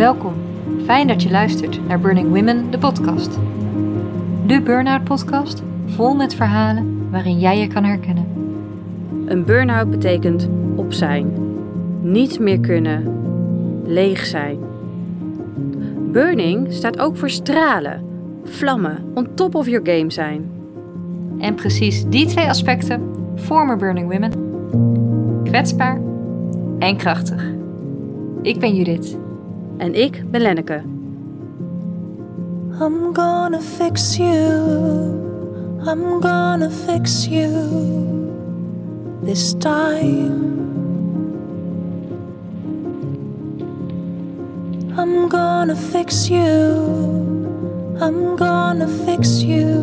Welkom. Fijn dat je luistert naar Burning Women, de podcast. De Burnout podcast, vol met verhalen waarin jij je kan herkennen. Een burn-out betekent op zijn, niet meer kunnen, leeg zijn. Burning staat ook voor stralen, vlammen, on top of your game zijn. En precies die twee aspecten vormen Burning Women. Kwetsbaar en krachtig. Ik ben Judith. En ik ben Lenneke. I'm gonna fix you. I'm gonna fix you this time. I'm gonna fix you. I'm gonna fix you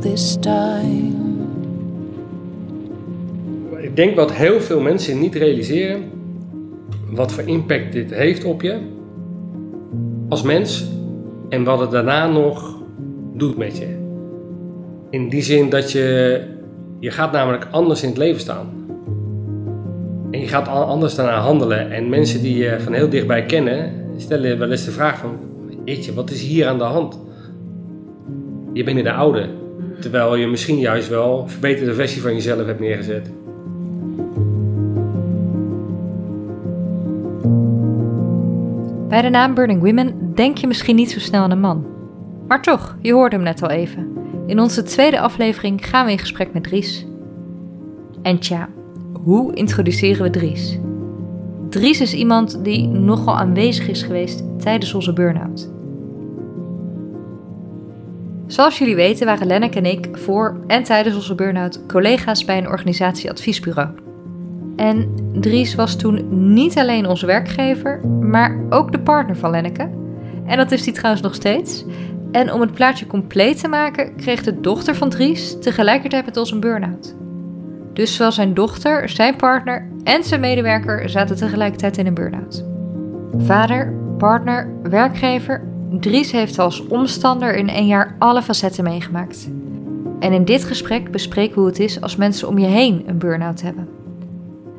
this time. Ik denk wat heel veel mensen niet realiseren, wat voor impact dit heeft op je als mens en wat het daarna nog doet met je. In die zin dat je, je gaat namelijk anders in het leven staan. En je gaat anders daarna handelen. En mensen die je van heel dichtbij kennen, stellen wel eens de vraag van, jeetje, wat is hier aan de hand? Je bent in de oude. Terwijl je misschien juist wel een verbeterde versie van jezelf hebt neergezet. Bij de naam Burning Women denk je misschien niet zo snel aan een man. Maar toch, je hoorde hem net al even. In onze tweede aflevering gaan we in gesprek met Dries. En tja, hoe introduceren we Dries? Dries is iemand die nogal aanwezig is geweest tijdens onze burn-out. Zoals jullie weten waren Lennek en ik voor en tijdens onze burn-out collega's bij een organisatieadviesbureau. En Dries was toen niet alleen onze werkgever, maar ook de partner van Lenneke. En dat is hij trouwens nog steeds. En om het plaatje compleet te maken, kreeg de dochter van Dries tegelijkertijd met ons een burn-out. Dus zowel zijn dochter, zijn partner en zijn medewerker zaten tegelijkertijd in een burn-out. Vader, partner, werkgever, Dries heeft als omstander in één jaar alle facetten meegemaakt. En in dit gesprek bespreken we hoe het is als mensen om je heen een burn-out hebben.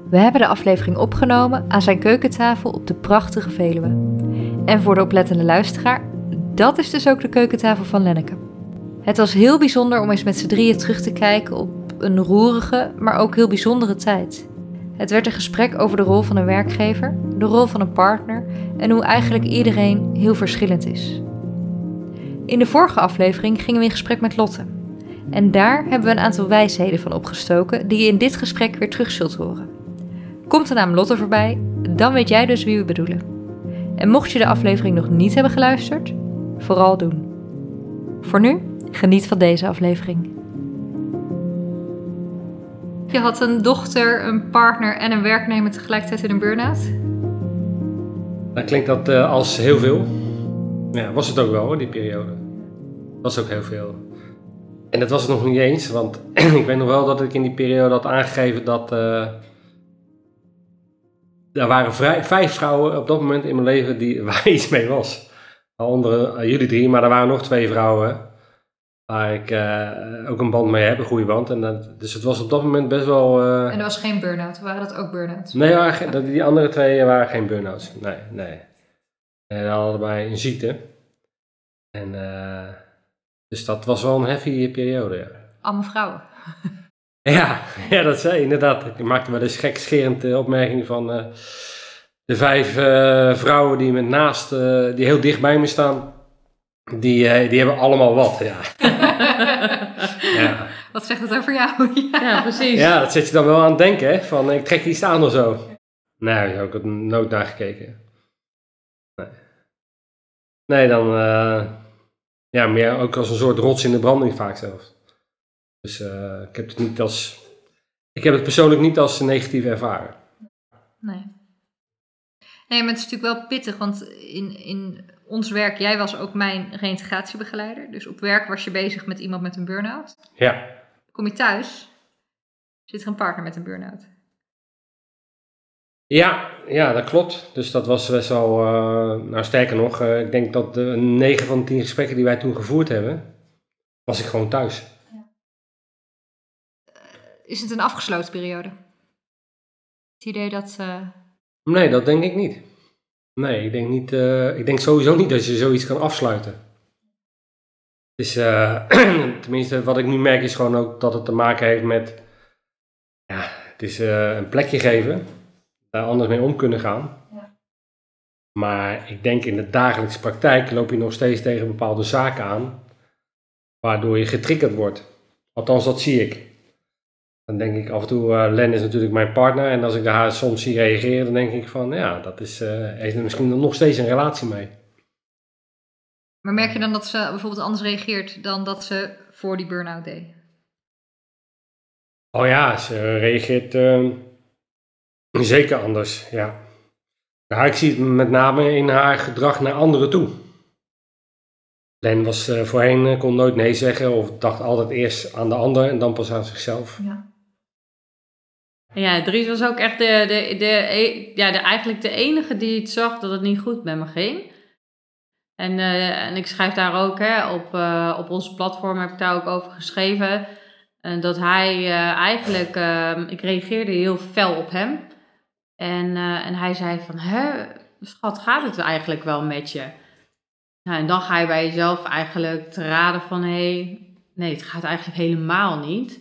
We hebben de aflevering opgenomen aan zijn keukentafel op de prachtige Veluwe. En voor de oplettende luisteraar, dat is dus ook de keukentafel van Lenneke. Het was heel bijzonder om eens met z'n drieën terug te kijken op een roerige, maar ook heel bijzondere tijd. Het werd een gesprek over de rol van een werkgever, de rol van een partner en hoe eigenlijk iedereen heel verschillend is. In de vorige aflevering gingen we in gesprek met Lotte. En daar hebben we een aantal wijsheden van opgestoken die je in dit gesprek weer terug zult horen. Komt de naam Lotte voorbij, dan weet jij dus wie we bedoelen. En mocht je de aflevering nog niet hebben geluisterd, vooral doen. Voor nu, geniet van deze aflevering. Je had een dochter, een partner en een werknemer tegelijkertijd in een burn-out? Dan klinkt dat eh, als heel veel. Ja, was het ook wel hoor, die periode. Dat was ook heel veel. En dat was het nog niet eens, want ik weet nog wel dat ik in die periode had aangegeven dat. eh er waren vrij, vijf vrouwen op dat moment in mijn leven die, waar iets mee was. Waaronder eh, jullie drie, maar er waren nog twee vrouwen. Waar ik eh, ook een band mee heb, een goede band. En dat, dus het was op dat moment best wel. eh, En er was geen burn-out, waren dat ook burn-outs? Nee, waren die andere twee waren geen burn-outs. Nee, nee. En wij een ziekte. En dus dat was wel een heavy periode, ja. Allemaal vrouwen. Ja, ja dat zei je inderdaad. Ik maakte wel eens gekscherend de opmerking van eh, de vijf eh, vrouwen die me naast, eh, die heel dicht bij me staan, die, eh, die hebben allemaal wat, ja. ja. Wat zegt het over jou? Ja, precies. Ja, dat zet je dan wel aan het denken, hè? Van ik trek iets aan of zo. Nee, daar heb ik nooit naar gekeken. Nee. Nee, dan. eh, ja, meer ook als een soort rots in de branding vaak zelfs. Dus eh, ik heb het niet als. Ik heb het persoonlijk niet als negatief ervaren. Nee. Nee, maar het is natuurlijk wel pittig, want in, in ons werk, jij was ook mijn reïntegratiebegeleider. Dus op werk was je bezig met iemand met een burn-out. Ja, Kom je thuis, zit er een partner met een burn-out. ja, ja dat klopt. Dus dat was best wel. eh, nou, sterker nog, eh, ik denk dat de 9 van de 10 gesprekken die wij toen gevoerd hebben, was ik gewoon thuis. Is het een afgesloten periode? Het idee dat... eh, Nee, dat denk ik niet. Nee, ik denk, niet, eh, ik denk sowieso niet dat je zoiets kan afsluiten. Dus, eh, tenminste, wat ik nu merk is gewoon ook dat het te maken heeft met, ja, het is een plekje geven, daar anders mee om kunnen gaan. Ja. Maar ik denk in de dagelijkse praktijk loop je nog steeds tegen bepaalde zaken aan, waardoor je getriggerd wordt. Althans, dat zie ik. Dan denk ik af en toe, eh, Len is natuurlijk mijn partner. En als ik haar soms zie reageren, dan denk ik van, ja, dat is, eh heeft er misschien nog steeds een relatie mee. Maar merk je dan dat ze bijvoorbeeld anders reageert dan dat ze voor die burn-out deed? Oh ja, ze reageert eh, zeker anders, ja. Ja, ik zie het met name in haar gedrag naar anderen toe. Len was eh, voorheen, kon nooit nee zeggen of dacht altijd eerst aan de ander en dan pas aan zichzelf. Ja. Ja, Dries was ook echt de, de, de, e- ja, de, eigenlijk de enige die het zag dat het niet goed met me ging. En, eh, en ik schrijf daar ook hè, op, eh, op ons platform, heb ik daar ook over geschreven. eh, dat hij eh, eigenlijk, eh, ik reageerde heel fel op hem. En, en hij zei van, hè, schat, gaat het eigenlijk wel met je? Nou, en dan ga je bij jezelf eigenlijk te raden van, hé, hey, nee, het gaat eigenlijk helemaal niet.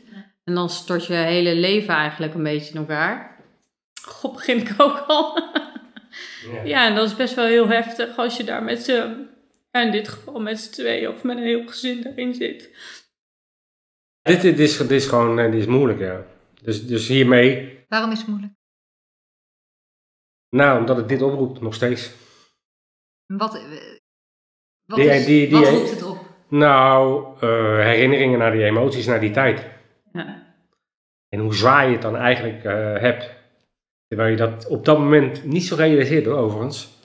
En dan stort je hele leven eigenlijk een beetje in elkaar. God, begin ik ook al. ja, en dat is best wel heel heftig als je daar met z'n, in dit geval met z'n tweeën of met een heel gezin erin zit. Dit, dit, is, dit is gewoon eh, dit is moeilijk, ja. Dus, dus hiermee, Waarom is het moeilijk? nou, omdat het dit oproept nog steeds. Wat, eh, wat, Die- is- die- die- wat roept het op? Nou, eh, herinneringen naar die emoties, naar die tijd. Ja. En hoe zwaar je het dan eigenlijk eh, hebt. Terwijl je dat op dat moment niet zo realiseert hoor, overigens.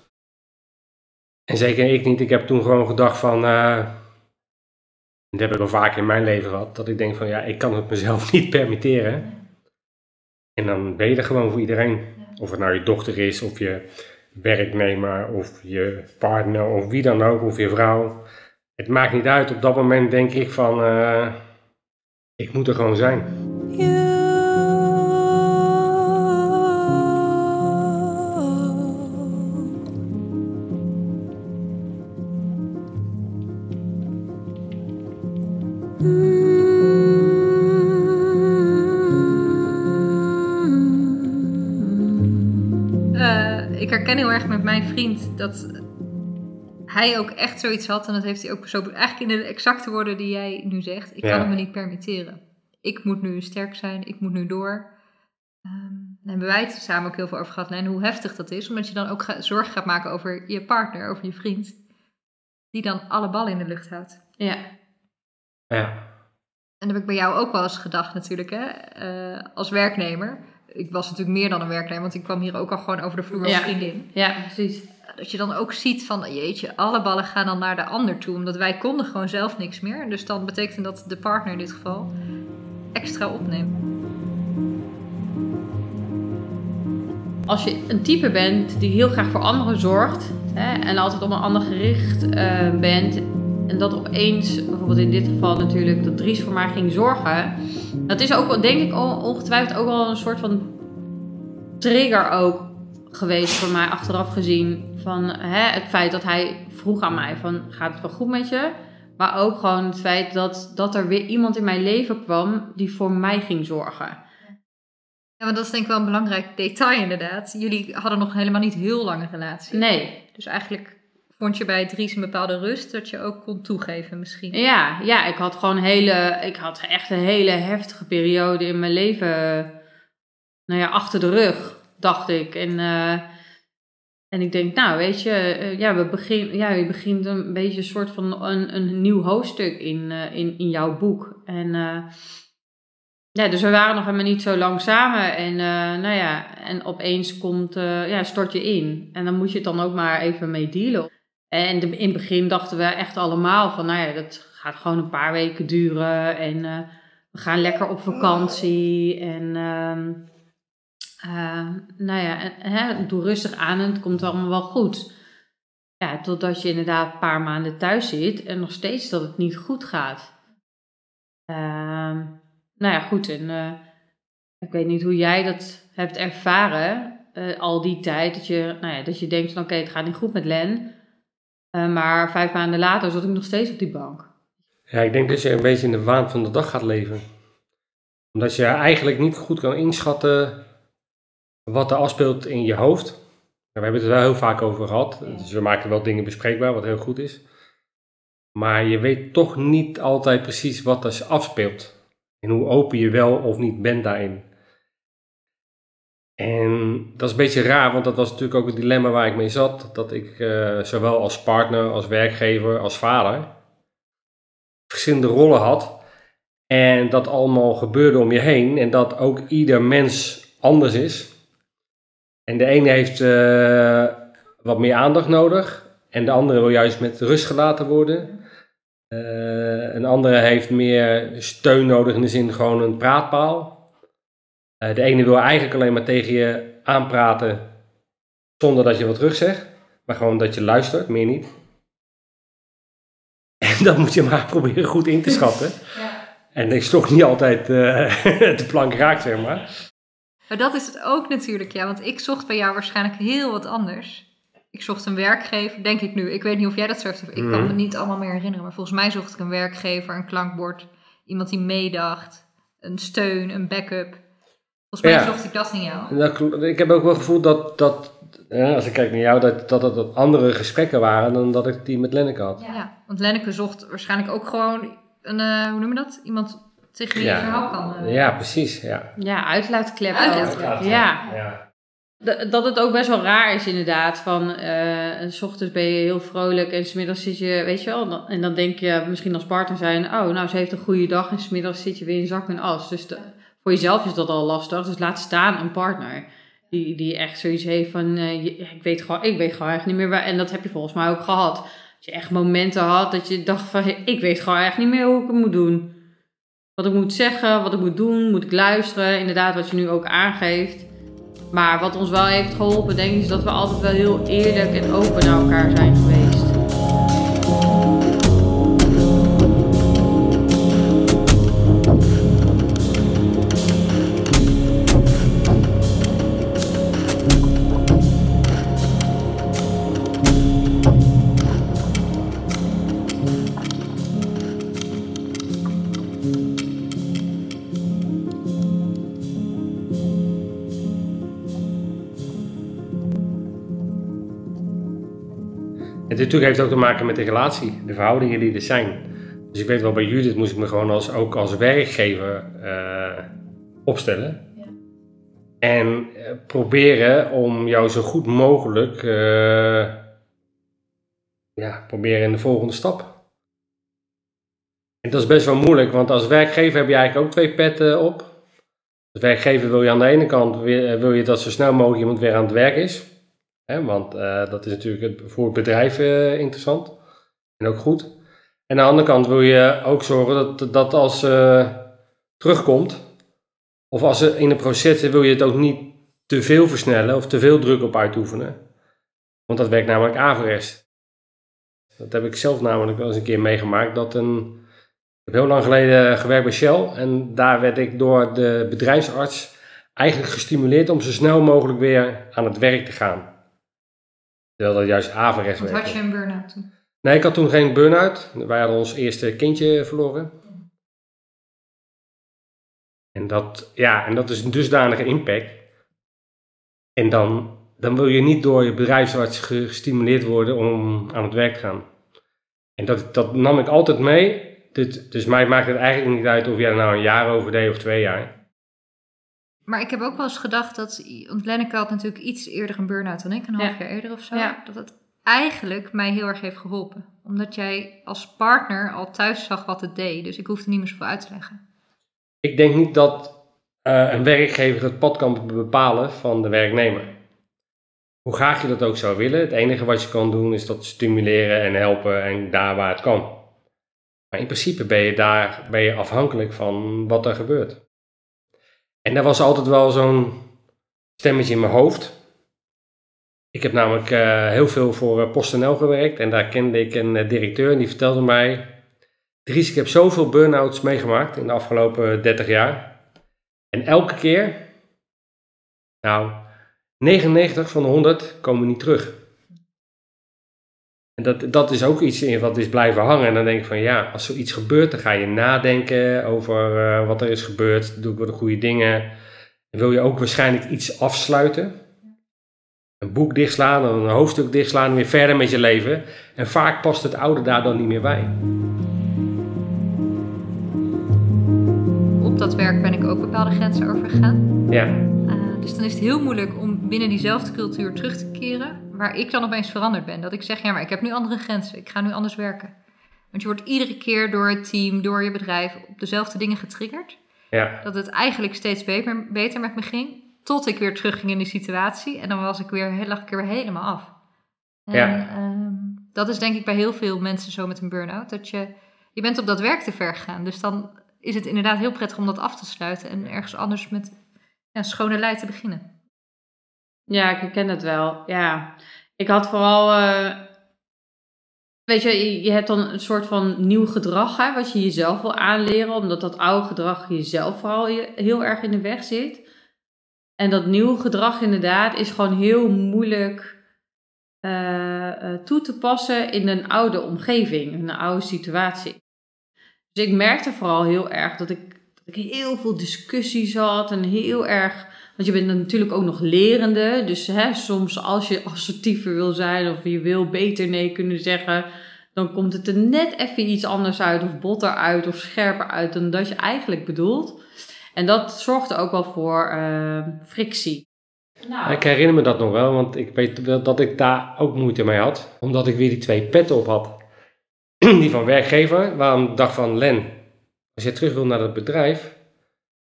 En zeker ik niet. Ik heb toen gewoon gedacht van... eh, dat heb ik al vaak in mijn leven gehad. Dat ik denk van ja, ik kan het mezelf niet permitteren. En dan ben je er gewoon voor iedereen. Of het nou je dochter is, of je werknemer, of je partner, of wie dan ook, of je vrouw. Het maakt niet uit. Op dat moment denk ik van... eh, ik moet er gewoon zijn. Eh, ik herken heel erg met mijn vriend dat hij ook echt zoiets had. En dat heeft hij ook zo eigenlijk in de exacte woorden die jij nu zegt. Ik Ja. kan het me niet permitteren. Ik moet nu sterk zijn. Ik moet nu door. Ehm, daar hebben wij het samen ook heel veel over gehad. En hoe heftig dat is. Omdat je dan ook ga- zorg gaat maken over je partner, over je vriend. Die dan alle ballen in de lucht houdt. Ja. Ja. En dat heb ik bij jou ook wel eens gedacht natuurlijk, hè? eh, als werknemer. Ik was natuurlijk meer dan een werknemer, want ik kwam hier ook al gewoon over de vloer als Ja. vriendin. ja, precies. Dat je dan ook ziet van, jeetje, alle ballen gaan dan naar de ander toe. Omdat wij konden gewoon zelf niks meer. Dus dan betekent dat de partner in dit geval extra opneemt. Als je een type bent die heel graag voor anderen zorgt hè, en altijd op een ander gericht eh, bent en dat opeens, bijvoorbeeld in dit geval natuurlijk, dat Dries voor mij ging zorgen, dat is ook denk ik on- ongetwijfeld ook wel een soort van trigger ook geweest voor mij achteraf gezien van hè, het feit dat hij vroeg aan mij van gaat het wel goed met je? Maar ook gewoon het feit dat, dat er weer iemand in mijn leven kwam die voor mij ging zorgen. Ja, want dat is denk ik wel een belangrijk detail inderdaad. Jullie hadden nog helemaal niet heel lange relatie. Nee, Dus eigenlijk vond je bij Dries een bepaalde rust dat je ook kon toegeven misschien. Ja, ja, ik had gewoon hele, ik had echt een hele heftige periode in mijn leven, nou ja, achter de rug, dacht ik. En, eh, en ik denk, nou, weet je, eh, ja, we begin, ja, je begint een beetje een soort van een, een nieuw hoofdstuk in, eh, in, in jouw boek. En eh, ja, dus we waren nog helemaal niet zo lang samen. En nou ja, en opeens komt, ja, stort je in. En dan moet je het dan ook maar even mee dealen. En in het begin dachten we echt allemaal van, nou ja, dat gaat gewoon een paar weken duren. En we gaan lekker op vakantie. En uh, nou ja, hè, doe rustig aan en het komt allemaal wel goed. Ja, totdat je inderdaad een paar maanden thuis zit en nog steeds dat het niet goed gaat. nou ja, goed. En uh, ik weet niet hoe jij dat hebt ervaren. eh, al die tijd dat je, nou ja, dat je denkt oké, het gaat niet goed met Len. Eh, maar vijf maanden later zat ik nog steeds op die bank. Ja, ik denk dat je een beetje in de waan van de dag gaat leven. Omdat je eigenlijk niet goed kan inschatten wat er afspeelt in je hoofd. We hebben het er wel heel vaak over gehad. Dus we maken wel dingen bespreekbaar, wat heel goed is. Maar je weet toch niet altijd precies wat er afspeelt. En hoe open je wel of niet bent daarin. En dat is een beetje raar, want dat was natuurlijk ook het dilemma waar ik mee zat. Dat ik uh, zowel als partner, als werkgever, als vader verschillende rollen had. En dat allemaal gebeurde om je heen. En dat ook ieder mens anders is. En de ene heeft uh, wat meer aandacht nodig. En de andere wil juist met rust gelaten worden. Uh, een andere heeft meer steun nodig in de zin gewoon een praatpaal. Uh, de ene wil eigenlijk alleen maar tegen je aanpraten zonder dat je wat terug zegt. Maar gewoon dat je luistert, meer niet. En dat moet je maar proberen goed in te schatten. Ja. En ik is toch niet altijd uh, de plank raakt, zeg maar. Maar dat is het ook natuurlijk, ja. Want ik zocht bij jou waarschijnlijk heel wat anders. Ik zocht een werkgever, denk ik nu. Ik weet niet of jij dat zocht. Ik kan me Mhm. niet allemaal meer herinneren. Maar volgens mij zocht ik een werkgever, een klankbord. Iemand die meedacht. Een steun, een backup. Volgens mij Ja. zocht ik dat in jou. Dat ik heb ook wel het gevoel dat, dat ja, als ik kijk naar jou, dat, dat het wat andere gesprekken waren dan dat ik die met Lenneke had. Ja. want Lenneke zocht waarschijnlijk ook gewoon een, eh, hoe noem je dat? Iemand tegen wie je Ja. verhaal kan. eh, Ja, precies. Ja. Ja, uitlaatklep. Uitlaatklep. Ja. ja. Dat, dat het ook best wel raar is inderdaad. Van, eh, s ochtends ben je heel vrolijk en smiddags zit je, weet je wel. En dan denk je misschien als partner zijn, oh nou ze heeft een goede dag en smiddags zit je weer in zak en as. Dus de- voor jezelf is dat al lastig. Dus laat staan een partner. Die, die echt zoiets heeft van, eh, ik, weet gewoon, ik weet gewoon echt niet meer waar. En dat heb je volgens mij ook gehad. Dat je echt momenten had dat je dacht van, ik weet gewoon echt niet meer hoe ik het moet doen. Wat ik moet zeggen, wat ik moet doen, moet ik luisteren. Inderdaad, wat je nu ook aangeeft. Maar wat ons wel heeft geholpen, denk ik, is dat we altijd wel heel eerlijk en open naar elkaar zijn geweest. Natuurlijk heeft ook te maken met de relatie, de verhoudingen die er zijn. Dus ik weet wel, bij Judith moest ik me gewoon als, ook als werkgever eh, opstellen. En eh, proberen om jou zo goed mogelijk, eh, ja, proberen in de volgende stap. En dat is best wel moeilijk, want als werkgever heb je eigenlijk ook twee petten op. Als werkgever wil je aan de ene kant wil je dat zo snel mogelijk iemand weer aan het werk is. Hè, want eh, dat is natuurlijk voor het bedrijf eh, interessant en ook goed. En aan de andere kant wil je ook zorgen dat, dat als ze terugkomt, of als ze in een proces wil je het ook niet te veel versnellen of te veel druk op uitoefenen. Want dat werkt namelijk averechts. Dat heb ik zelf namelijk wel eens een keer meegemaakt. Dat een, ik heb heel lang geleden gewerkt bij Shell en daar werd ik door de bedrijfsarts eigenlijk gestimuleerd om zo snel mogelijk weer aan het werk te gaan. Terwijl dat juist averechts Want werkte. had je een burn-out toen? Nee, ik had toen geen burn-out. Wij hadden ons eerste kindje verloren. En dat, ja, en dat is een dusdanige impact. En dan, dan wil je niet door je bedrijfsarts ge- gestimuleerd worden om aan het werk te gaan. En dat, dat nam ik altijd mee. Dus, dus mij maakt het eigenlijk niet uit of jij er nou een jaar over deed of twee jaar. Maar ik heb ook wel eens gedacht dat, want Lenneke had natuurlijk iets eerder een burn-out dan ik, een Ja. half jaar eerder of zo. Ja. Dat het eigenlijk mij heel erg heeft geholpen. Omdat jij als partner al thuis zag wat het deed. Dus ik hoefde niet meer zoveel uit te leggen. Ik denk niet dat eh, een werkgever het pad kan bepalen van de werknemer. Hoe graag je dat ook zou willen, het enige wat je kan doen is dat stimuleren en helpen en daar waar het kan. Maar in principe ben je daar ben je afhankelijk van wat er gebeurt. En er was altijd wel zo'n stemmetje in mijn hoofd. Ik heb namelijk eh, heel veel voor eh, PostNL gewerkt en daar kende ik een eh, directeur en die vertelde mij Dries, ik heb zoveel burn-outs meegemaakt in de afgelopen 30 jaar. En elke keer, nou, 99 van de 100 komen niet terug. En dat, dat is ook iets in wat is blijven hangen. En dan denk ik van ja, als zoiets gebeurt, dan ga je nadenken over eh, wat er is gebeurd. Doe ik wel de goede dingen? En wil je ook waarschijnlijk iets afsluiten? Een boek dichtslaan, een hoofdstuk dichtslaan en weer verder met je leven. En vaak past het oude daar dan niet meer bij. Op dat werk ben ik ook bepaalde grenzen overgegaan. Ja, dus dan is het heel moeilijk om binnen diezelfde cultuur terug te keren, waar ik dan opeens veranderd ben. Dat ik zeg, ja, maar ik heb nu andere grenzen, ik ga nu anders werken. Want je wordt iedere keer door het team, door je bedrijf, op dezelfde dingen getriggerd. ja, Dat het eigenlijk steeds beter, beter met me ging, tot ik weer terugging in die situatie. En dan was ik weer, lag ik er weer helemaal af. En Ja. ehm, dat is denk ik bij heel veel mensen zo met een burn-out. Dat je, je bent op dat werk te ver gegaan. Dus dan is het inderdaad heel prettig om dat af te sluiten en ergens anders met ja, schone lei te beginnen. Ja, ik herken het wel. Ja, ik had vooral. eh, weet je, je- hebt dan een soort van nieuw gedrag hè, wat je jezelf wil aanleren, omdat dat oude gedrag jezelf vooral heel erg in de weg zit. En dat nieuwe gedrag inderdaad is gewoon heel moeilijk eh, eh, toe te passen in een oude omgeving, in een oude situatie. Dus ik merkte vooral heel erg dat ik, dat ik heel veel discussies had en heel erg want je bent natuurlijk ook nog lerende. Dus hè, soms als je assertiever wil zijn of je wil beter nee kunnen zeggen, dan komt het er net even iets anders uit, of botter uit, of scherper uit dan dat je eigenlijk bedoelt. En dat zorgt er ook wel voor eh, frictie. ik herinner me dat nog wel, want ik weet dat ik daar ook moeite mee had. Omdat ik weer die twee petten op had. Die van werkgever, waarom dacht van Len, als je terug wil naar het bedrijf,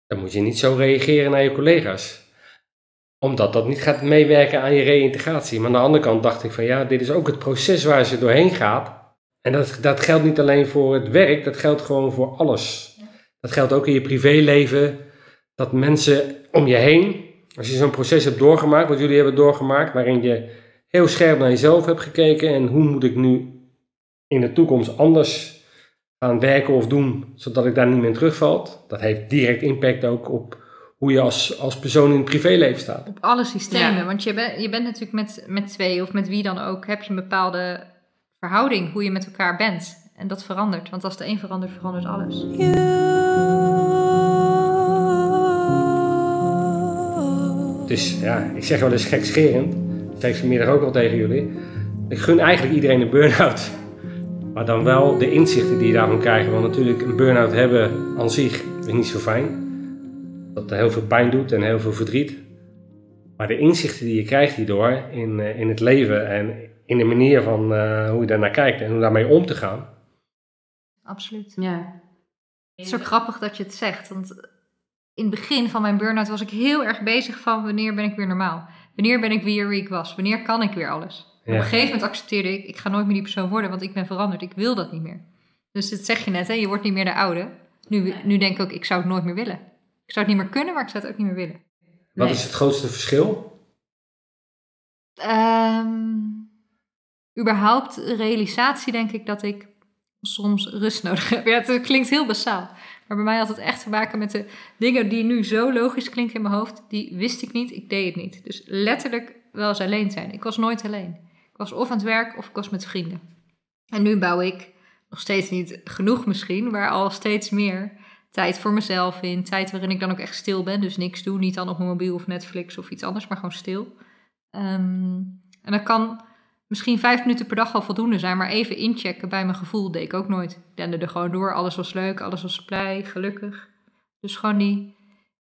dan moet je niet zo reageren naar je collega's. Omdat dat niet gaat meewerken aan je reïntegratie. Maar aan de andere kant dacht ik van ja, dit is ook het proces waar ze doorheen gaat. En dat, dat geldt niet alleen voor het werk, dat geldt gewoon voor alles. Dat geldt ook in je privéleven. Dat mensen om je heen, als je zo'n proces hebt doorgemaakt, wat jullie hebben doorgemaakt, waarin je heel scherp naar jezelf hebt gekeken en hoe moet ik nu in de toekomst anders gaan werken of doen, zodat ik daar niet meer in terugvalt. Dat heeft direct impact ook op hoe je als, als persoon in het privéleven staat. Op alle systemen. Ja. Want je, bent je bent natuurlijk met, met twee of met wie dan ook, heb je een bepaalde verhouding, hoe je met elkaar bent. En dat verandert. Want als de een verandert, verandert alles. Dus ja, ik zeg wel eens gekscherend. Dat zei ik vanmiddag ook al tegen jullie. Ik gun eigenlijk iedereen een burn-out. Maar dan wel de inzichten die je daarvan krijgt. Want natuurlijk, een burn-out hebben aan zich is niet zo fijn. Dat heel veel pijn doet en heel veel verdriet. Maar de inzichten die je krijgt hierdoor in, eh, in het leven en in de manier van eh, hoe je daarnaar kijkt en hoe daarmee om te gaan. Absoluut. Ja. Het is ook grappig dat je het zegt. Want in het begin van mijn burn-out was ik heel erg bezig van wanneer ben ik weer normaal? Wanneer ben ik weer wie ik was? Wanneer kan ik weer alles? Op een gegeven moment accepteerde ik, ik ga nooit meer die persoon worden, want ik ben veranderd. Ik wil dat niet meer. Dus dat zeg je net, hè? je wordt niet meer de oude. Nu, nu denk ik ook, ik zou het nooit meer willen. Ik zou het niet meer kunnen, maar ik zou het ook niet meer willen. Wat Nee. is het grootste verschil? Ehm, überhaupt de realisatie denk ik dat ik soms rust nodig heb. Ja, het klinkt heel basaal. Maar bij mij had het echt te maken met de dingen die nu zo logisch klinken in mijn hoofd. Die wist ik niet, ik deed het niet. Dus letterlijk wel eens alleen zijn. Ik was nooit alleen. Ik was of aan het werk of ik was met vrienden. En nu bouw ik nog steeds niet genoeg misschien, maar al steeds meer tijd voor mezelf in. Tijd waarin ik dan ook echt stil ben, dus niks doe. Niet dan op mijn mobiel of Netflix of iets anders, maar gewoon stil. Ehm, en dat kan misschien vijf minuten per dag al voldoende zijn, maar even inchecken bij mijn gevoel deed ik ook nooit. Ik er gewoon door, alles was leuk, alles was blij, gelukkig. Dus gewoon die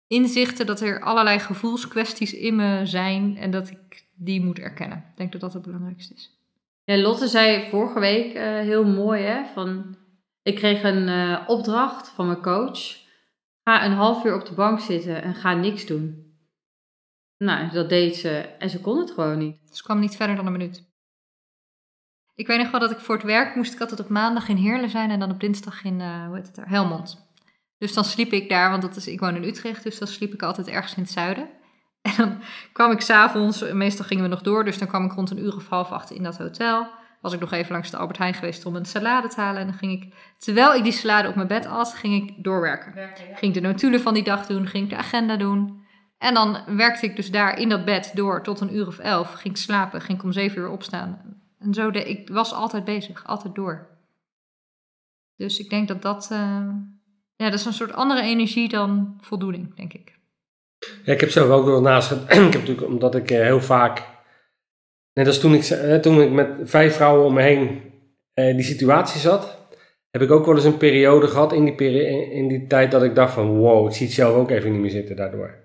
inzichten dat er allerlei gevoelskwesties in me zijn en dat ik die moet erkennen. Ik denk dat dat het belangrijkste is. Ja, Lotte zei vorige week eh, heel mooi, hè, van ik kreeg een eh, opdracht van mijn coach. Ga een half uur op de bank zitten en ga niks doen. Nou, dat deed ze en ze kon het gewoon niet. Dus ik kwam niet verder dan een minuut. Ik weet nog wel dat ik voor het werk moest ik altijd op maandag in Heerlen zijn en dan op dinsdag in, eh, hoe heet het daar, Helmond. Dus dan sliep ik daar, want dat is, ik woon in Utrecht, dus dan sliep ik altijd ergens in het zuiden. En dan kwam ik s'avonds, meestal gingen we nog door, dus dan kwam ik rond een uur of half acht in dat hotel. Was ik nog even langs de Albert Heijn geweest om een salade te halen. En dan ging ik, terwijl ik die salade op mijn bed at, ging ik doorwerken. Ging ik de notulen van die dag doen, ging ik de agenda doen. En dan werkte ik dus daar in dat bed door tot een uur of elf. Ging slapen, ging ik om zeven uur opstaan. En zo, de, ik was altijd bezig, altijd door. Dus ik denk dat dat, uh, ja, dat is een soort andere energie dan voldoening, denk ik. Ja, ik heb zelf ook wel naast. ik heb natuurlijk, omdat ik heel vaak. Net als toen ik, toen ik met vijf vrouwen om me heen uh, die situatie zat, heb ik ook wel eens een periode gehad in die, peri in die tijd dat ik dacht van wow, ik zie het zelf ook even niet meer zitten daardoor.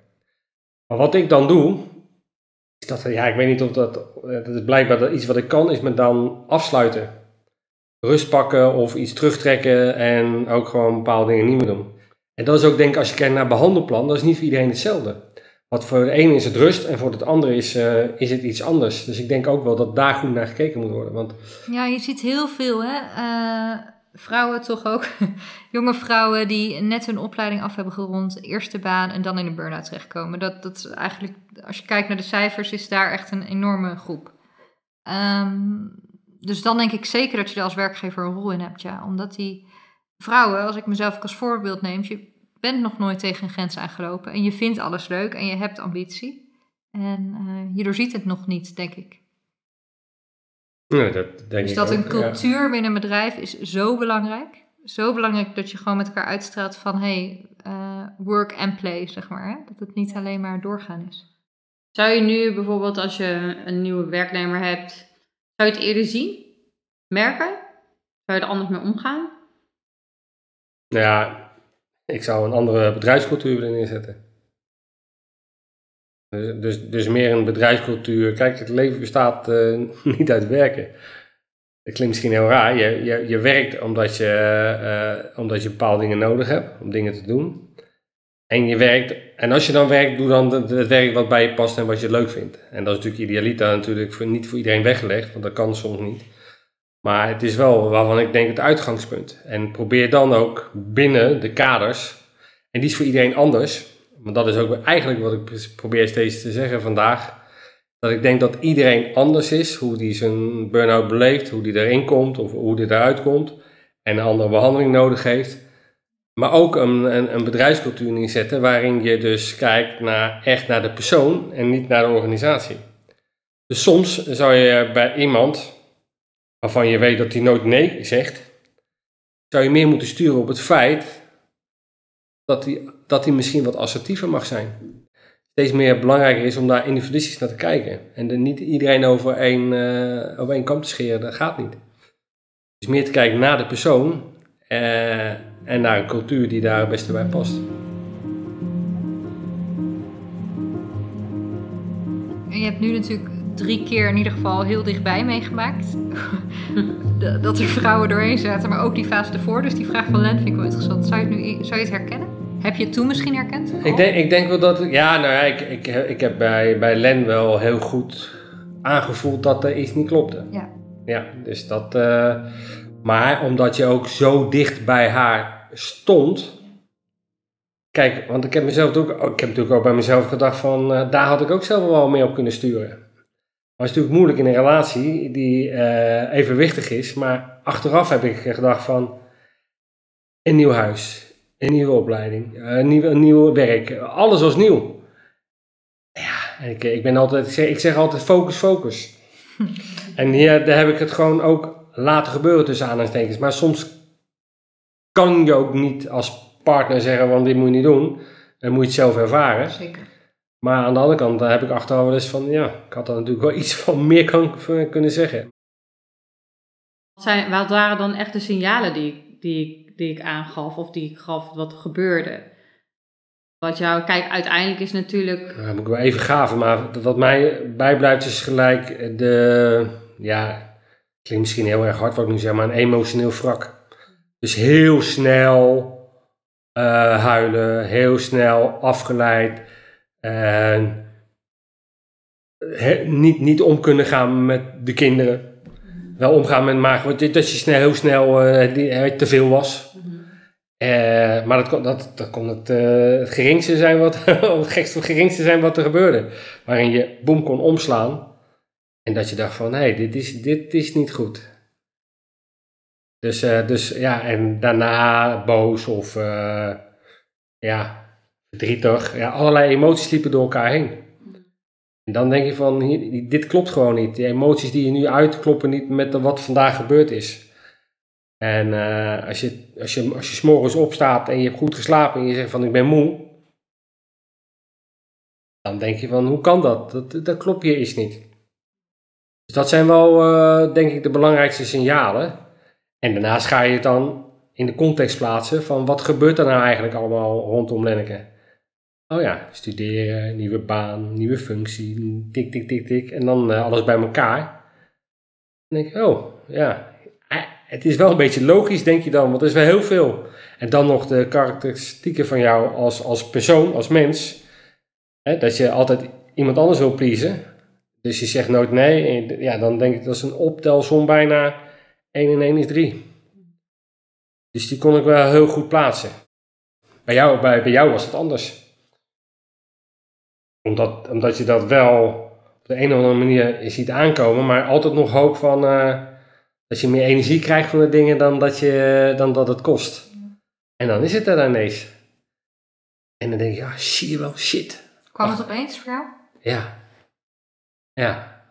Maar wat ik dan doe, is dat, ja, ik weet niet of dat, eh, dat is blijkbaar iets wat ik kan, is me dan afsluiten. Rust pakken of iets terugtrekken en ook gewoon bepaalde dingen niet meer doen. En dat is ook denk ik, als je kijkt naar behandelplan, dat is niet voor iedereen hetzelfde. Wat voor de ene is het rust en voor het andere is, uh, is het iets anders. Dus ik denk ook wel dat daar goed naar gekeken moet worden. Want... Ja, je ziet heel veel hè. Uh, vrouwen toch ook. Jonge vrouwen die net hun opleiding af hebben gerond, eerste baan en dan in een burn-out terechtkomen. Dat, dat is eigenlijk, als je kijkt naar de cijfers, is daar echt een enorme groep. Um, dus dan denk ik zeker dat je er als werkgever een rol in hebt, ja. Omdat die vrouwen, als ik mezelf ook als voorbeeld neem, je bent nog nooit tegen een grens aangelopen en je vindt alles leuk en je hebt ambitie. En uh, je doorziet het nog niet, denk ik. Nee, dat denk dus ik dat ook, een cultuur binnen een bedrijf is zo belangrijk. Zo belangrijk dat je gewoon met elkaar uitstraalt van hey, uh, work and play, zeg maar. Hè? Dat het niet alleen maar doorgaan is. Zou je nu bijvoorbeeld als je een nieuwe werknemer hebt, zou je het eerder zien? Merken? Zou je er anders mee omgaan? Ja, ik zou een andere bedrijfscultuur willen neerzetten. Dus, dus, dus, meer een bedrijfscultuur. Kijk, het leven bestaat uh, niet uit werken. Dat klinkt misschien heel raar. Je, je, je werkt omdat je, uh, omdat je bepaalde dingen nodig hebt om dingen te doen. En je werkt, en als je dan werkt, doe dan het werk wat bij je past en wat je leuk vindt. En dat is natuurlijk idealiter natuurlijk voor, niet voor iedereen weggelegd, want dat kan soms niet. Maar het is wel waarvan ik denk het uitgangspunt. En probeer dan ook binnen de kaders, en die is voor iedereen anders, maar dat is ook eigenlijk wat ik probeer steeds te zeggen vandaag. Dat ik denk dat iedereen anders is, hoe die zijn burn-out beleeft, hoe die erin komt of hoe die eruit komt. En een andere behandeling nodig heeft. Maar ook een, een, een bedrijfscultuur neerzetten waarin je dus kijkt naar, echt naar de persoon en niet naar de organisatie. Dus soms zou je bij iemand waarvan je weet dat hij nooit nee zegt, zou je meer moeten sturen op het feit dat hij, dat hij misschien wat assertiever mag zijn. Steeds meer belangrijker is om daar individualistisch naar te kijken. En er niet iedereen over één, uh, over één kam te scheren, dat gaat niet. Dus meer te kijken naar de persoon uh, en naar een cultuur die daar het beste bij past. Je hebt nu natuurlijk drie keer in ieder geval heel dichtbij meegemaakt. dat er vrouwen doorheen zaten, maar ook die fase ervoor. Dus die vraag van Len vind ik wel interessant. Zou je het, nu, zou je het herkennen? Heb je het toen misschien herkend? Ik denk, ik denk wel dat... Ja, nou ja, ik, ik, ik heb bij, bij Len wel heel goed aangevoeld dat er iets niet klopte. Ja. Ja, dus dat... Uh, maar omdat je ook zo dicht bij haar stond... Kijk, want ik heb mezelf ook, ik heb natuurlijk ook bij mezelf gedacht van, uh, daar had ik ook zelf wel mee op kunnen sturen. Maar het is natuurlijk moeilijk in een relatie die uh, evenwichtig is. Maar achteraf heb ik gedacht van, een nieuw huis, een nieuwe opleiding, een nieuw, een nieuw werk, alles was nieuw. Ja, ik, ik ben altijd, ik zeg, ik zeg altijd focus, focus. en hier daar heb ik het gewoon ook laten gebeuren tussen aanhalingstekens. Maar soms kan je ook niet als partner zeggen, want dit moet je niet doen. Dan moet je het zelf ervaren. Zeker. Maar aan de andere kant heb ik achteraf wel eens van, ja, ik had daar natuurlijk wel iets van meer kan, kunnen zeggen. Zijn, wat waren dan echt de signalen die, die, die ik aangaf of die ik gaf wat er gebeurde? Wat jou, kijk, uiteindelijk is natuurlijk. Ja, moet ik wel even gaven, maar wat mij bijblijft is gelijk de, ja, klinkt misschien heel erg hard wat ik nu zeg, maar een emotioneel wrak. Dus heel snel uh, huilen, heel snel afgeleid. En niet, niet om kunnen gaan met de kinderen. Wel omgaan met maag, want dat je snel, heel snel uh, te veel was. Uh, maar dat kon, dat, dat kon het, het geringste zijn wat, het gekste geringste zijn wat er gebeurde. Waarin je boem kon omslaan. En dat je dacht van, hé, hey, dit, is, dit is niet goed. Dus, dus ja, en daarna boos of ja, verdrietig. Ja, allerlei emoties liepen door elkaar heen. En dan denk je van, dit klopt gewoon niet. Die emoties die je nu uit kloppen niet met wat vandaag gebeurd is. En uh, als je, als je, als je s'morgens opstaat en je hebt goed geslapen en je zegt van ik ben moe. Dan denk je van, hoe kan dat? Dat, dat klopt hier iets niet. Dus dat zijn wel, uh, denk ik, de belangrijkste signalen. En daarnaast ga je het dan in de context plaatsen van wat gebeurt er nou eigenlijk allemaal rondom Lenneke. Oh ja, studeren, nieuwe baan, nieuwe functie, tik, tik, tik, tik. En dan uh, alles bij elkaar. Dan denk ik, oh ja, eh, het is wel een beetje logisch, denk je dan, want er is wel heel veel. En dan nog de karakteristieken van jou als, als persoon, als mens. Hè, dat je altijd iemand anders wil pleasen. Dus je zegt nooit nee. Ja, dan denk ik dat is een optelsom bijna 1 en 1 is 3. Dus die kon ik wel heel goed plaatsen. Bij jou, bij, bij jou was het anders. Omdat, omdat je dat wel op de een of andere manier ziet aankomen, maar altijd nog hoop van uh, dat je meer energie krijgt van de dingen dan dat, je, dan dat het kost. En dan is het er ineens. En dan denk je, ja, zie je wel, shit. Kwam het opeens voor jou? Ja. Ja.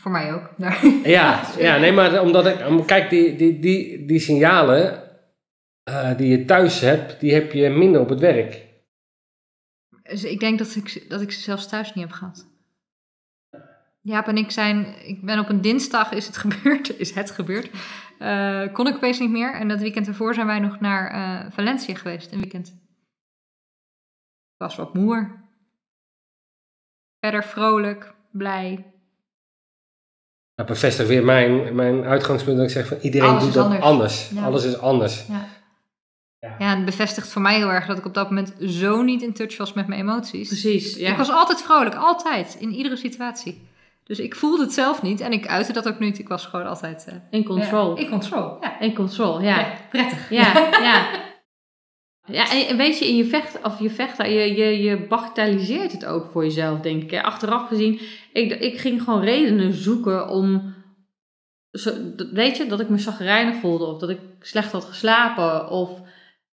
Voor mij ook. ja, ja, nee, maar omdat ik, kijk, die, die, die, die signalen uh, die je thuis hebt, die heb je minder op het werk. Dus ik denk dat ik, dat ik ze zelfs thuis niet heb gehad. Jaap en ik zijn, ik ben op een dinsdag, is het gebeurd, is het gebeurd, uh, kon ik opeens niet meer. En dat weekend ervoor zijn wij nog naar uh, Valencia geweest, een weekend. Was wat moer. Verder vrolijk, blij. Dat bevestigt weer mijn, mijn uitgangspunt dat ik zeg van iedereen Alles doet dat anders. anders. Ja. Alles is anders. Ja. Ja. ja, en het bevestigt voor mij heel erg dat ik op dat moment zo niet in touch was met mijn emoties. Precies, ja. Ik was altijd vrolijk, altijd, in iedere situatie. Dus ik voelde het zelf niet en ik uitte dat ook niet. Ik was gewoon altijd... eh, In control. Ja, in control, ja. In control, ja. Ja, prettig. Ja, ja. Ja, en weet je, in je vecht, of je vecht, je, je, je bagatelliseert het ook voor jezelf, denk ik. hè. Achteraf gezien, ik, ik ging gewoon redenen zoeken om, zo, weet je, dat ik me zagrijnig voelde, of dat ik slecht had geslapen, of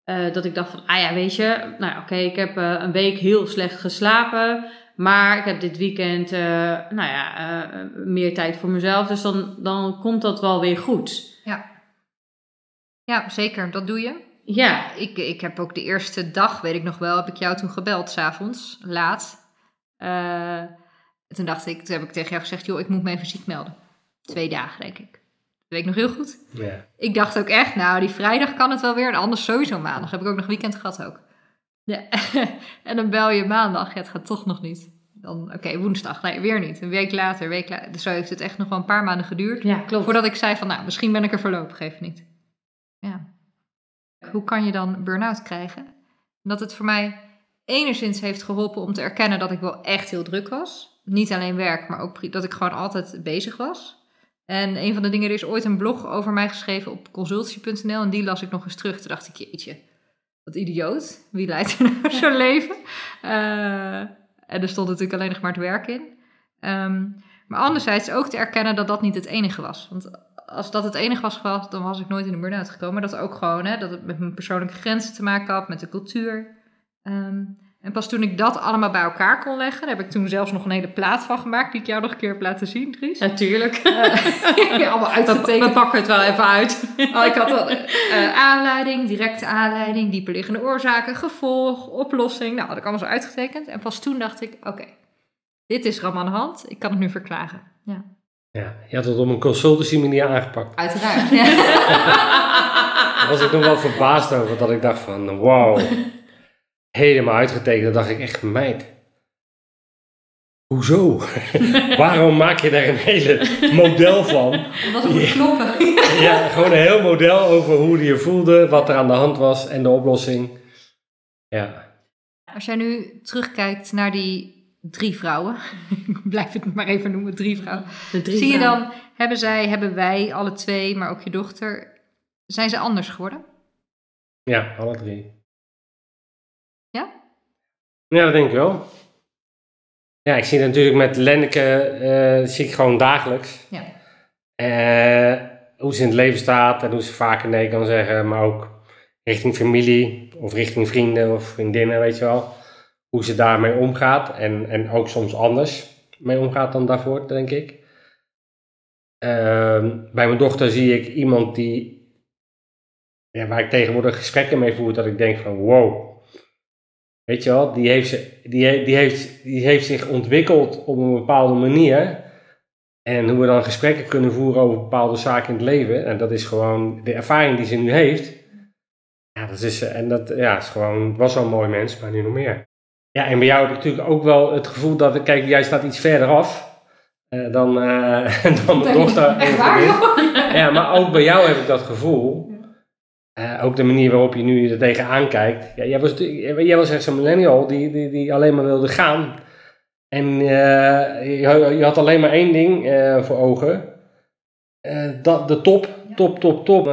eh, dat ik dacht van, ah ja, weet je, nou ja, oké, ik heb eh, een week heel slecht geslapen, maar ik heb dit weekend, eh, nou ja, meer tijd voor mezelf, dus dan, dan komt dat wel weer goed. Ja, zeker, dat doe je. Ja, Ik, ik heb ook de eerste dag, weet ik nog wel, heb ik jou toen gebeld, s'avonds, laat. En toen dacht ik, toen heb ik tegen jou gezegd, joh, ik moet me even ziek melden. Twee dagen, denk ik. Dat weet ik nog heel goed. Ja. Ik dacht ook echt, nou, die vrijdag kan het wel weer. En anders sowieso maandag. Heb ik ook nog weekend gehad ook. Ja. en dan bel je maandag. Ja, het gaat toch nog niet. Dan, oké, woensdag. Nee, weer niet. Een week later, een week later. Dus zo heeft het echt nog wel een paar maanden geduurd. ja, klopt. Voordat ik zei van, nou, misschien ben ik er voorlopig even niet. Ja. Hoe kan je dan burn-out krijgen? Dat het voor mij enigszins heeft geholpen om te erkennen dat ik wel echt heel druk was. Niet alleen werk, maar ook dat ik gewoon altijd bezig was. En een van de dingen, er is ooit een blog over mij geschreven op consultie.nl en die las ik nog eens terug. Toen dacht ik, jeetje, wat idioot. Wie leidt er nou zo'n leven? Eh, en er stond natuurlijk alleen nog maar het werk in. Ehm, maar anderzijds ook te erkennen dat dat niet het enige was. Want als dat het enige was geweest, dan was ik nooit in de burn-out gekomen. Maar dat ook gewoon, hè, dat het met mijn persoonlijke grenzen te maken had, met de cultuur. Ehm, en pas toen ik dat allemaal bij elkaar kon leggen, daar heb ik toen zelfs nog een hele plaat van gemaakt, die ik jou nog een keer heb laten zien, Dries. Natuurlijk. Eh, allemaal We, uitgetekend. we pakken het wel even uit. Oh, ik had al eh, aanleiding, directe aanleiding, dieperliggende oorzaken, gevolg, oplossing. Nou, dat had ik allemaal zo uitgetekend. En pas toen dacht ik, oké, dit is er allemaal aan de hand. Ik kan het nu verklagen. Ja, ja. Je had het op een consultancy manier aangepakt. uiteraard. Ja. Daar was ik nog wel verbaasd over. Dat ik dacht van, wow. Helemaal uitgetekend. Dan dacht ik echt, meid. Hoezo? Waarom maak je daar een hele model van? Dat was op knoppen. Ja, gewoon een heel model over hoe je je voelde, wat er aan de hand was en de oplossing. Ja, Als jij nu terugkijkt naar die drie vrouwen, ik blijf het maar even noemen, drie vrouwen. De drie Zie je vrouwen. dan, hebben zij, hebben wij, alle twee, maar ook je dochter, zijn ze anders geworden? ja alle drie. Ja? Ja, dat denk ik wel. Ja, ik zie het natuurlijk met Lenneke, eh, zie ik gewoon dagelijks. Ja. Eh, hoe ze in het leven staat en hoe ze vaker nee kan zeggen, maar ook richting familie of richting vrienden of vriendinnen, weet je wel. Hoe ze daarmee omgaat en, en ook soms anders mee omgaat dan daarvoor, denk ik. Ehm, bij mijn dochter zie ik iemand die, ja, waar ik tegenwoordig gesprekken mee voer, dat ik denk van wow. Weet je wel, die heeft, die, die, heeft, die heeft zich ontwikkeld op een bepaalde manier. En hoe we dan gesprekken kunnen voeren over bepaalde zaken in het leven. En dat is gewoon de ervaring die ze nu heeft. Ja, dat is, en dat ja, is gewoon, was al een mooi mens, maar nu nog meer. Ja, en bij jou heb ik natuurlijk ook wel het gevoel dat, kijk, jij staat iets verder af. Uh, dan, uh, dan mijn dochter. Waar, Ja, maar ook bij jou heb ik dat gevoel. Uh, ook de manier waarop je nu er tegenaan kijkt. Ja, jij, was, jij was echt zo'n millennial die, die, die alleen maar wilde gaan. En je, je, had alleen maar één ding voor ogen. dat, de top, top, top, top.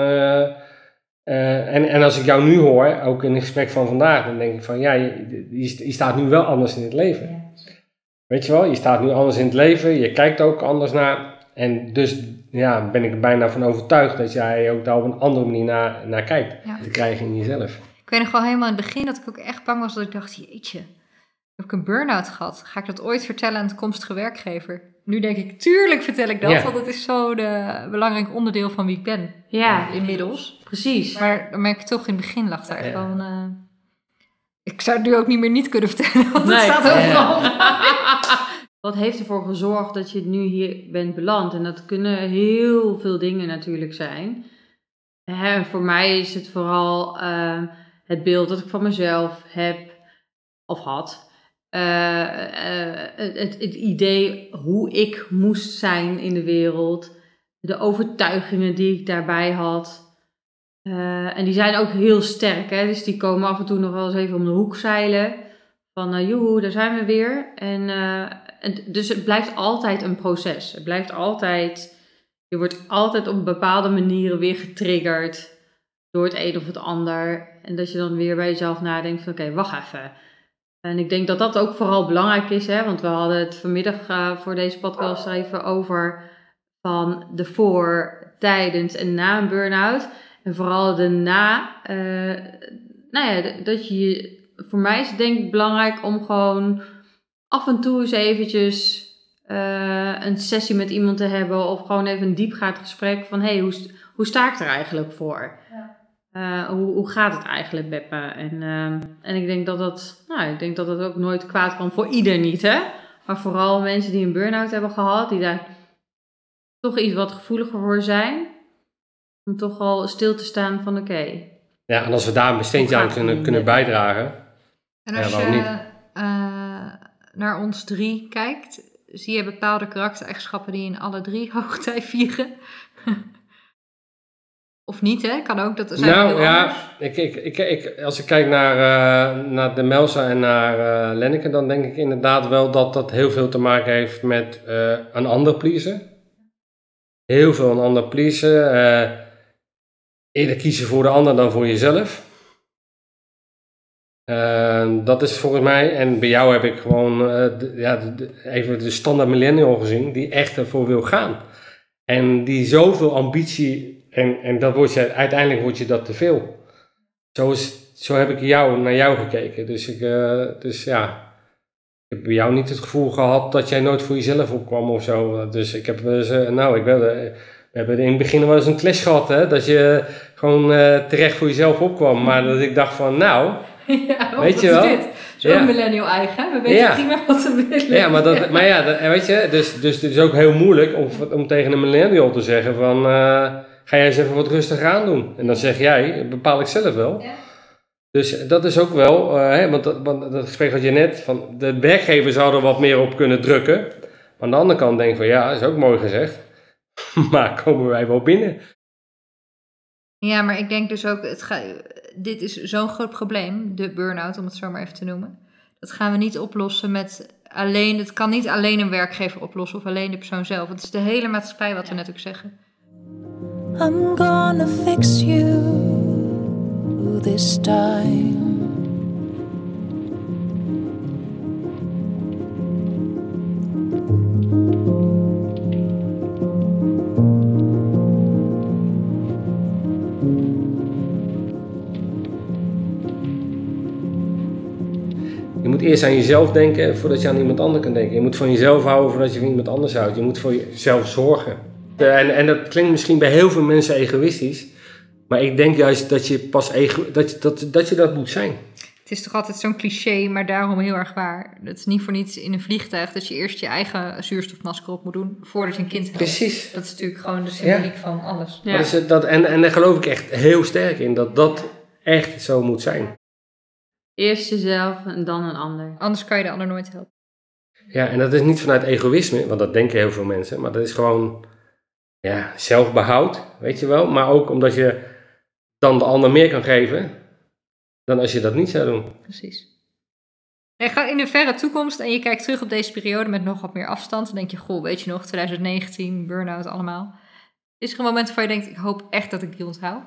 en, en als ik jou nu hoor, ook in het gesprek van vandaag, dan denk ik van ja, je, je, je staat nu wel anders in het leven. Ja. Weet je wel, je staat nu anders in het leven, je kijkt ook anders naar. En dus ja, ben ik er bijna van overtuigd dat jij ook daar op een andere manier naar, naar kijkt. Te krijgen in jezelf. Ik weet nog wel helemaal in het begin dat ik ook echt bang was dat ik dacht, jeetje, heb ik een burn-out gehad? Ga ik dat ooit vertellen aan de toekomstige werkgever? Nu denk ik, tuurlijk vertel ik dat, want het is zo de belangrijk onderdeel van wie ik ben. Ja, inmiddels. Precies. Maar dan merk ik toch in het begin lag daar ja. gewoon... Uh, ik zou het nu ook niet meer niet kunnen vertellen, want nee. het staat overal. Wat heeft ervoor gezorgd dat je nu hier bent beland? En dat kunnen heel veel dingen natuurlijk zijn. Hè, voor mij is het vooral uh, het beeld dat ik van mezelf heb of had. Uh, uh, het, het, idee hoe ik moest zijn in de wereld. De overtuigingen die ik daarbij had. En die zijn ook heel sterk, hè? dus die komen af en toe nog wel eens even om de hoek zeilen. Van joehoe, daar zijn we weer. En, dus het blijft altijd een proces. Het blijft altijd, je wordt altijd op bepaalde manieren weer getriggerd door het een of het ander. En dat je dan weer bij jezelf nadenkt van oké, wacht even. En ik denk dat dat ook vooral belangrijk is, hè? want we hadden het vanmiddag voor deze podcast even over van de voor, tijdens en na een burn-out. En vooral daarna, uh, nou ja, dat je, voor mij is het denk ik belangrijk om gewoon af en toe eens eventjes uh, een sessie met iemand te hebben of gewoon even een diepgaand gesprek van, hey, hoe, hoe sta ik er eigenlijk voor? Ja. Uh, hoe, hoe gaat het eigenlijk met me? En, en ik denk dat dat, nou, ik denk dat dat ook nooit kwaad kan voor ieder niet, hè? Maar vooral mensen die een burn-out hebben gehad, die daar toch iets wat gevoeliger voor zijn om toch al stil te staan van oké. Ja, en als we daar een steentje aan kunnen, kunnen bijdragen. En als ja, je uh, naar ons drie kijkt, zie je bepaalde karaktereigenschappen die in alle drie hoogtij vieren. of niet, hè? Kan ook. Dat zijn nou ja, ik, ik, ik, ik, als ik kijk naar, uh, naar de Melsa en naar uh, Lenneke, dan denk ik inderdaad wel dat dat heel veel te maken heeft met een ander pleasen. Heel veel een ander pleasen eerder kiezen voor de ander dan voor jezelf. Uh, dat is volgens mij, en bij jou heb ik gewoon uh, de, ja, even de standaard millennial gezien, die echt ervoor wil gaan. En die zoveel ambitie, en, en dat wordt je, uiteindelijk wordt je dat te veel. Zo, zo heb ik jou, naar jou gekeken. Dus, ik, uh, dus ja, ik heb bij jou niet het gevoel gehad dat jij nooit voor jezelf opkwam of zo. Dus ik heb, nou, ik ben we hebben in het begin wel eens een clash gehad, hè? Dat je gewoon terecht voor jezelf opkwam. Maar dat ik dacht van, nou, ja, weet je wel. Dit? Zo'n ja. millennial eigen. We weten ja. prima wat ze willen. Ja, maar, dat, maar ja, dat, weet je, dus, dus het is ook heel moeilijk om, om tegen een millennial te zeggen van, uh, ga jij eens even wat rustig aan doen. En dan zeg jij, dat bepaal ik zelf wel. Ja. Dus dat is ook wel, uh, hè, want, dat, want dat gesprek had je net, van de werkgever zou er wat meer op kunnen drukken. Maar aan de andere kant denk ik van, ja, dat is ook mooi gezegd. maar komen wij wel binnen. Ja, maar ik denk dus ook, het ga, dit is zo'n groot probleem, de burn-out om het zo maar even te noemen. Dat gaan we niet oplossen met alleen, het kan niet alleen een werkgever oplossen of alleen de persoon zelf. Het is de hele maatschappij wat we net ook zeggen. I'm gonna fix you this time. Eerst aan jezelf denken voordat je aan iemand anders kan denken. Je moet van jezelf houden voordat je van iemand anders houdt. Je moet voor jezelf zorgen. Eh, En, en dat klinkt misschien bij heel veel mensen egoïstisch. Maar ik denk juist dat je pas ego dat, je, dat, dat je dat moet zijn. Het is toch altijd zo'n cliché, maar daarom heel erg waar. Het is niet voor niets in een vliegtuig dat je eerst je eigen zuurstofmasker op moet doen voordat je een kind hebt. Precies. Dat is natuurlijk gewoon de symboliek van alles. Ja. Dat is, dat, en, en daar geloof ik echt heel sterk in. Dat dat echt zo moet zijn. Eerst jezelf en dan een ander. Anders kan je de ander nooit helpen. Ja, en dat is niet vanuit egoïsme, want dat denken heel veel mensen. Maar dat is gewoon ja, zelfbehoud, weet je wel. Maar ook omdat je dan de ander meer kan geven dan als je dat niet zou doen. Precies. En ga in de verre toekomst en je kijkt terug op deze periode met nog wat meer afstand. Dan denk je, goh, weet je nog, 2019, burn-out allemaal. Is er een moment waarvan je denkt, ik hoop echt dat ik die onthoud?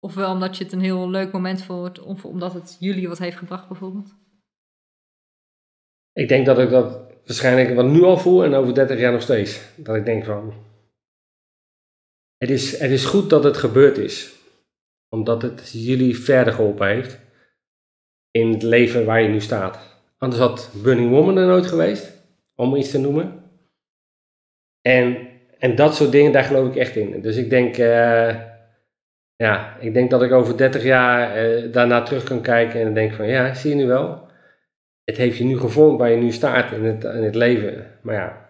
Ofwel omdat je het een heel leuk moment vond, of omdat het jullie wat heeft gebracht bijvoorbeeld? Ik denk dat ik dat waarschijnlijk wat nu al voel en over 30 jaar nog steeds. Dat ik denk van, het is, het is goed dat het gebeurd is. Omdat het jullie verder geholpen heeft in het leven waar je nu staat. Anders had Burning Woman er nooit geweest, om iets te noemen. En, en dat soort dingen, daar geloof ik echt in. Dus ik denk, eh, ja, ik denk dat ik over 30 jaar eh, daarna terug kan kijken en denk van, ja, zie je nu wel. Het heeft je nu gevormd waar je nu staat in het, in het leven. Maar ja,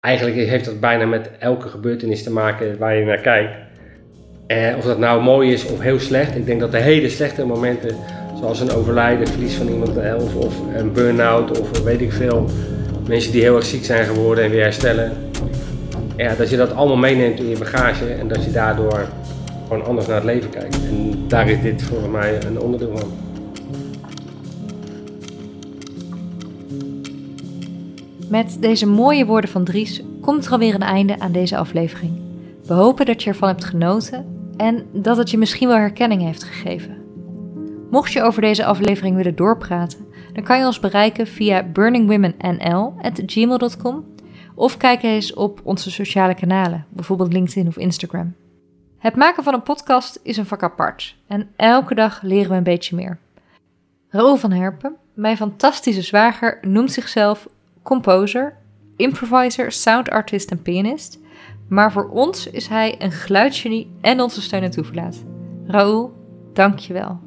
eigenlijk heeft dat bijna met elke gebeurtenis te maken waar je naar kijkt. Eh, of dat nou mooi is of heel slecht. Ik denk dat de hele slechte momenten, zoals een overlijden, verlies van iemand, eh, of, of een burn-out, of weet ik veel, mensen die heel erg ziek zijn geworden en weer herstellen. Ja, dat je dat allemaal meeneemt in je bagage en dat je daardoor gewoon anders naar het leven kijkt. En daar is dit volgens mij een onderdeel van. Met deze mooie woorden van Dries komt er alweer een einde aan deze aflevering. We hopen dat je ervan hebt genoten en dat het je misschien wel herkenning heeft gegeven. Mocht je over deze aflevering willen doorpraten, dan kan je ons bereiken via burningwomennl.gmail.com of kijk eens op onze sociale kanalen, bijvoorbeeld LinkedIn of Instagram. Het maken van een podcast is een vak apart en elke dag leren we een beetje meer. Raoul van Herpen, mijn fantastische zwager, noemt zichzelf composer, improviser, sound artist en pianist. Maar voor ons is hij een geluidsgenie en onze steun en toeverlaat. Raoul, dank je wel.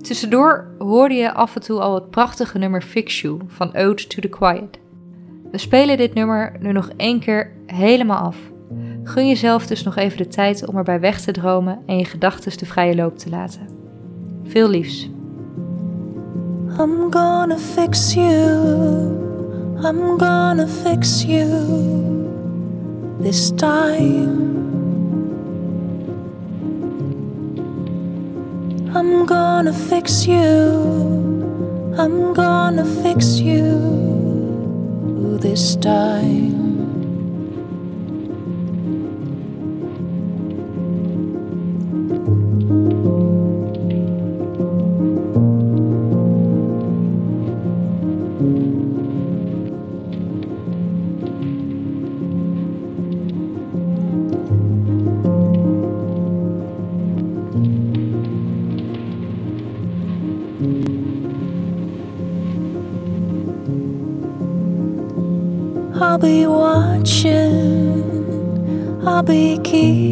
Tussendoor hoorde je af en toe al het prachtige nummer Fix You van Ode to the Quiet. We spelen dit nummer nu nog één keer helemaal af. Gun jezelf dus nog even de tijd om erbij weg te dromen en je gedachten de vrije loop te laten. Veel liefs. I'm gonna fix you. I'm gonna fix you this time. I'm gonna fix you. I'm gonna fix you this time. I'll be keeping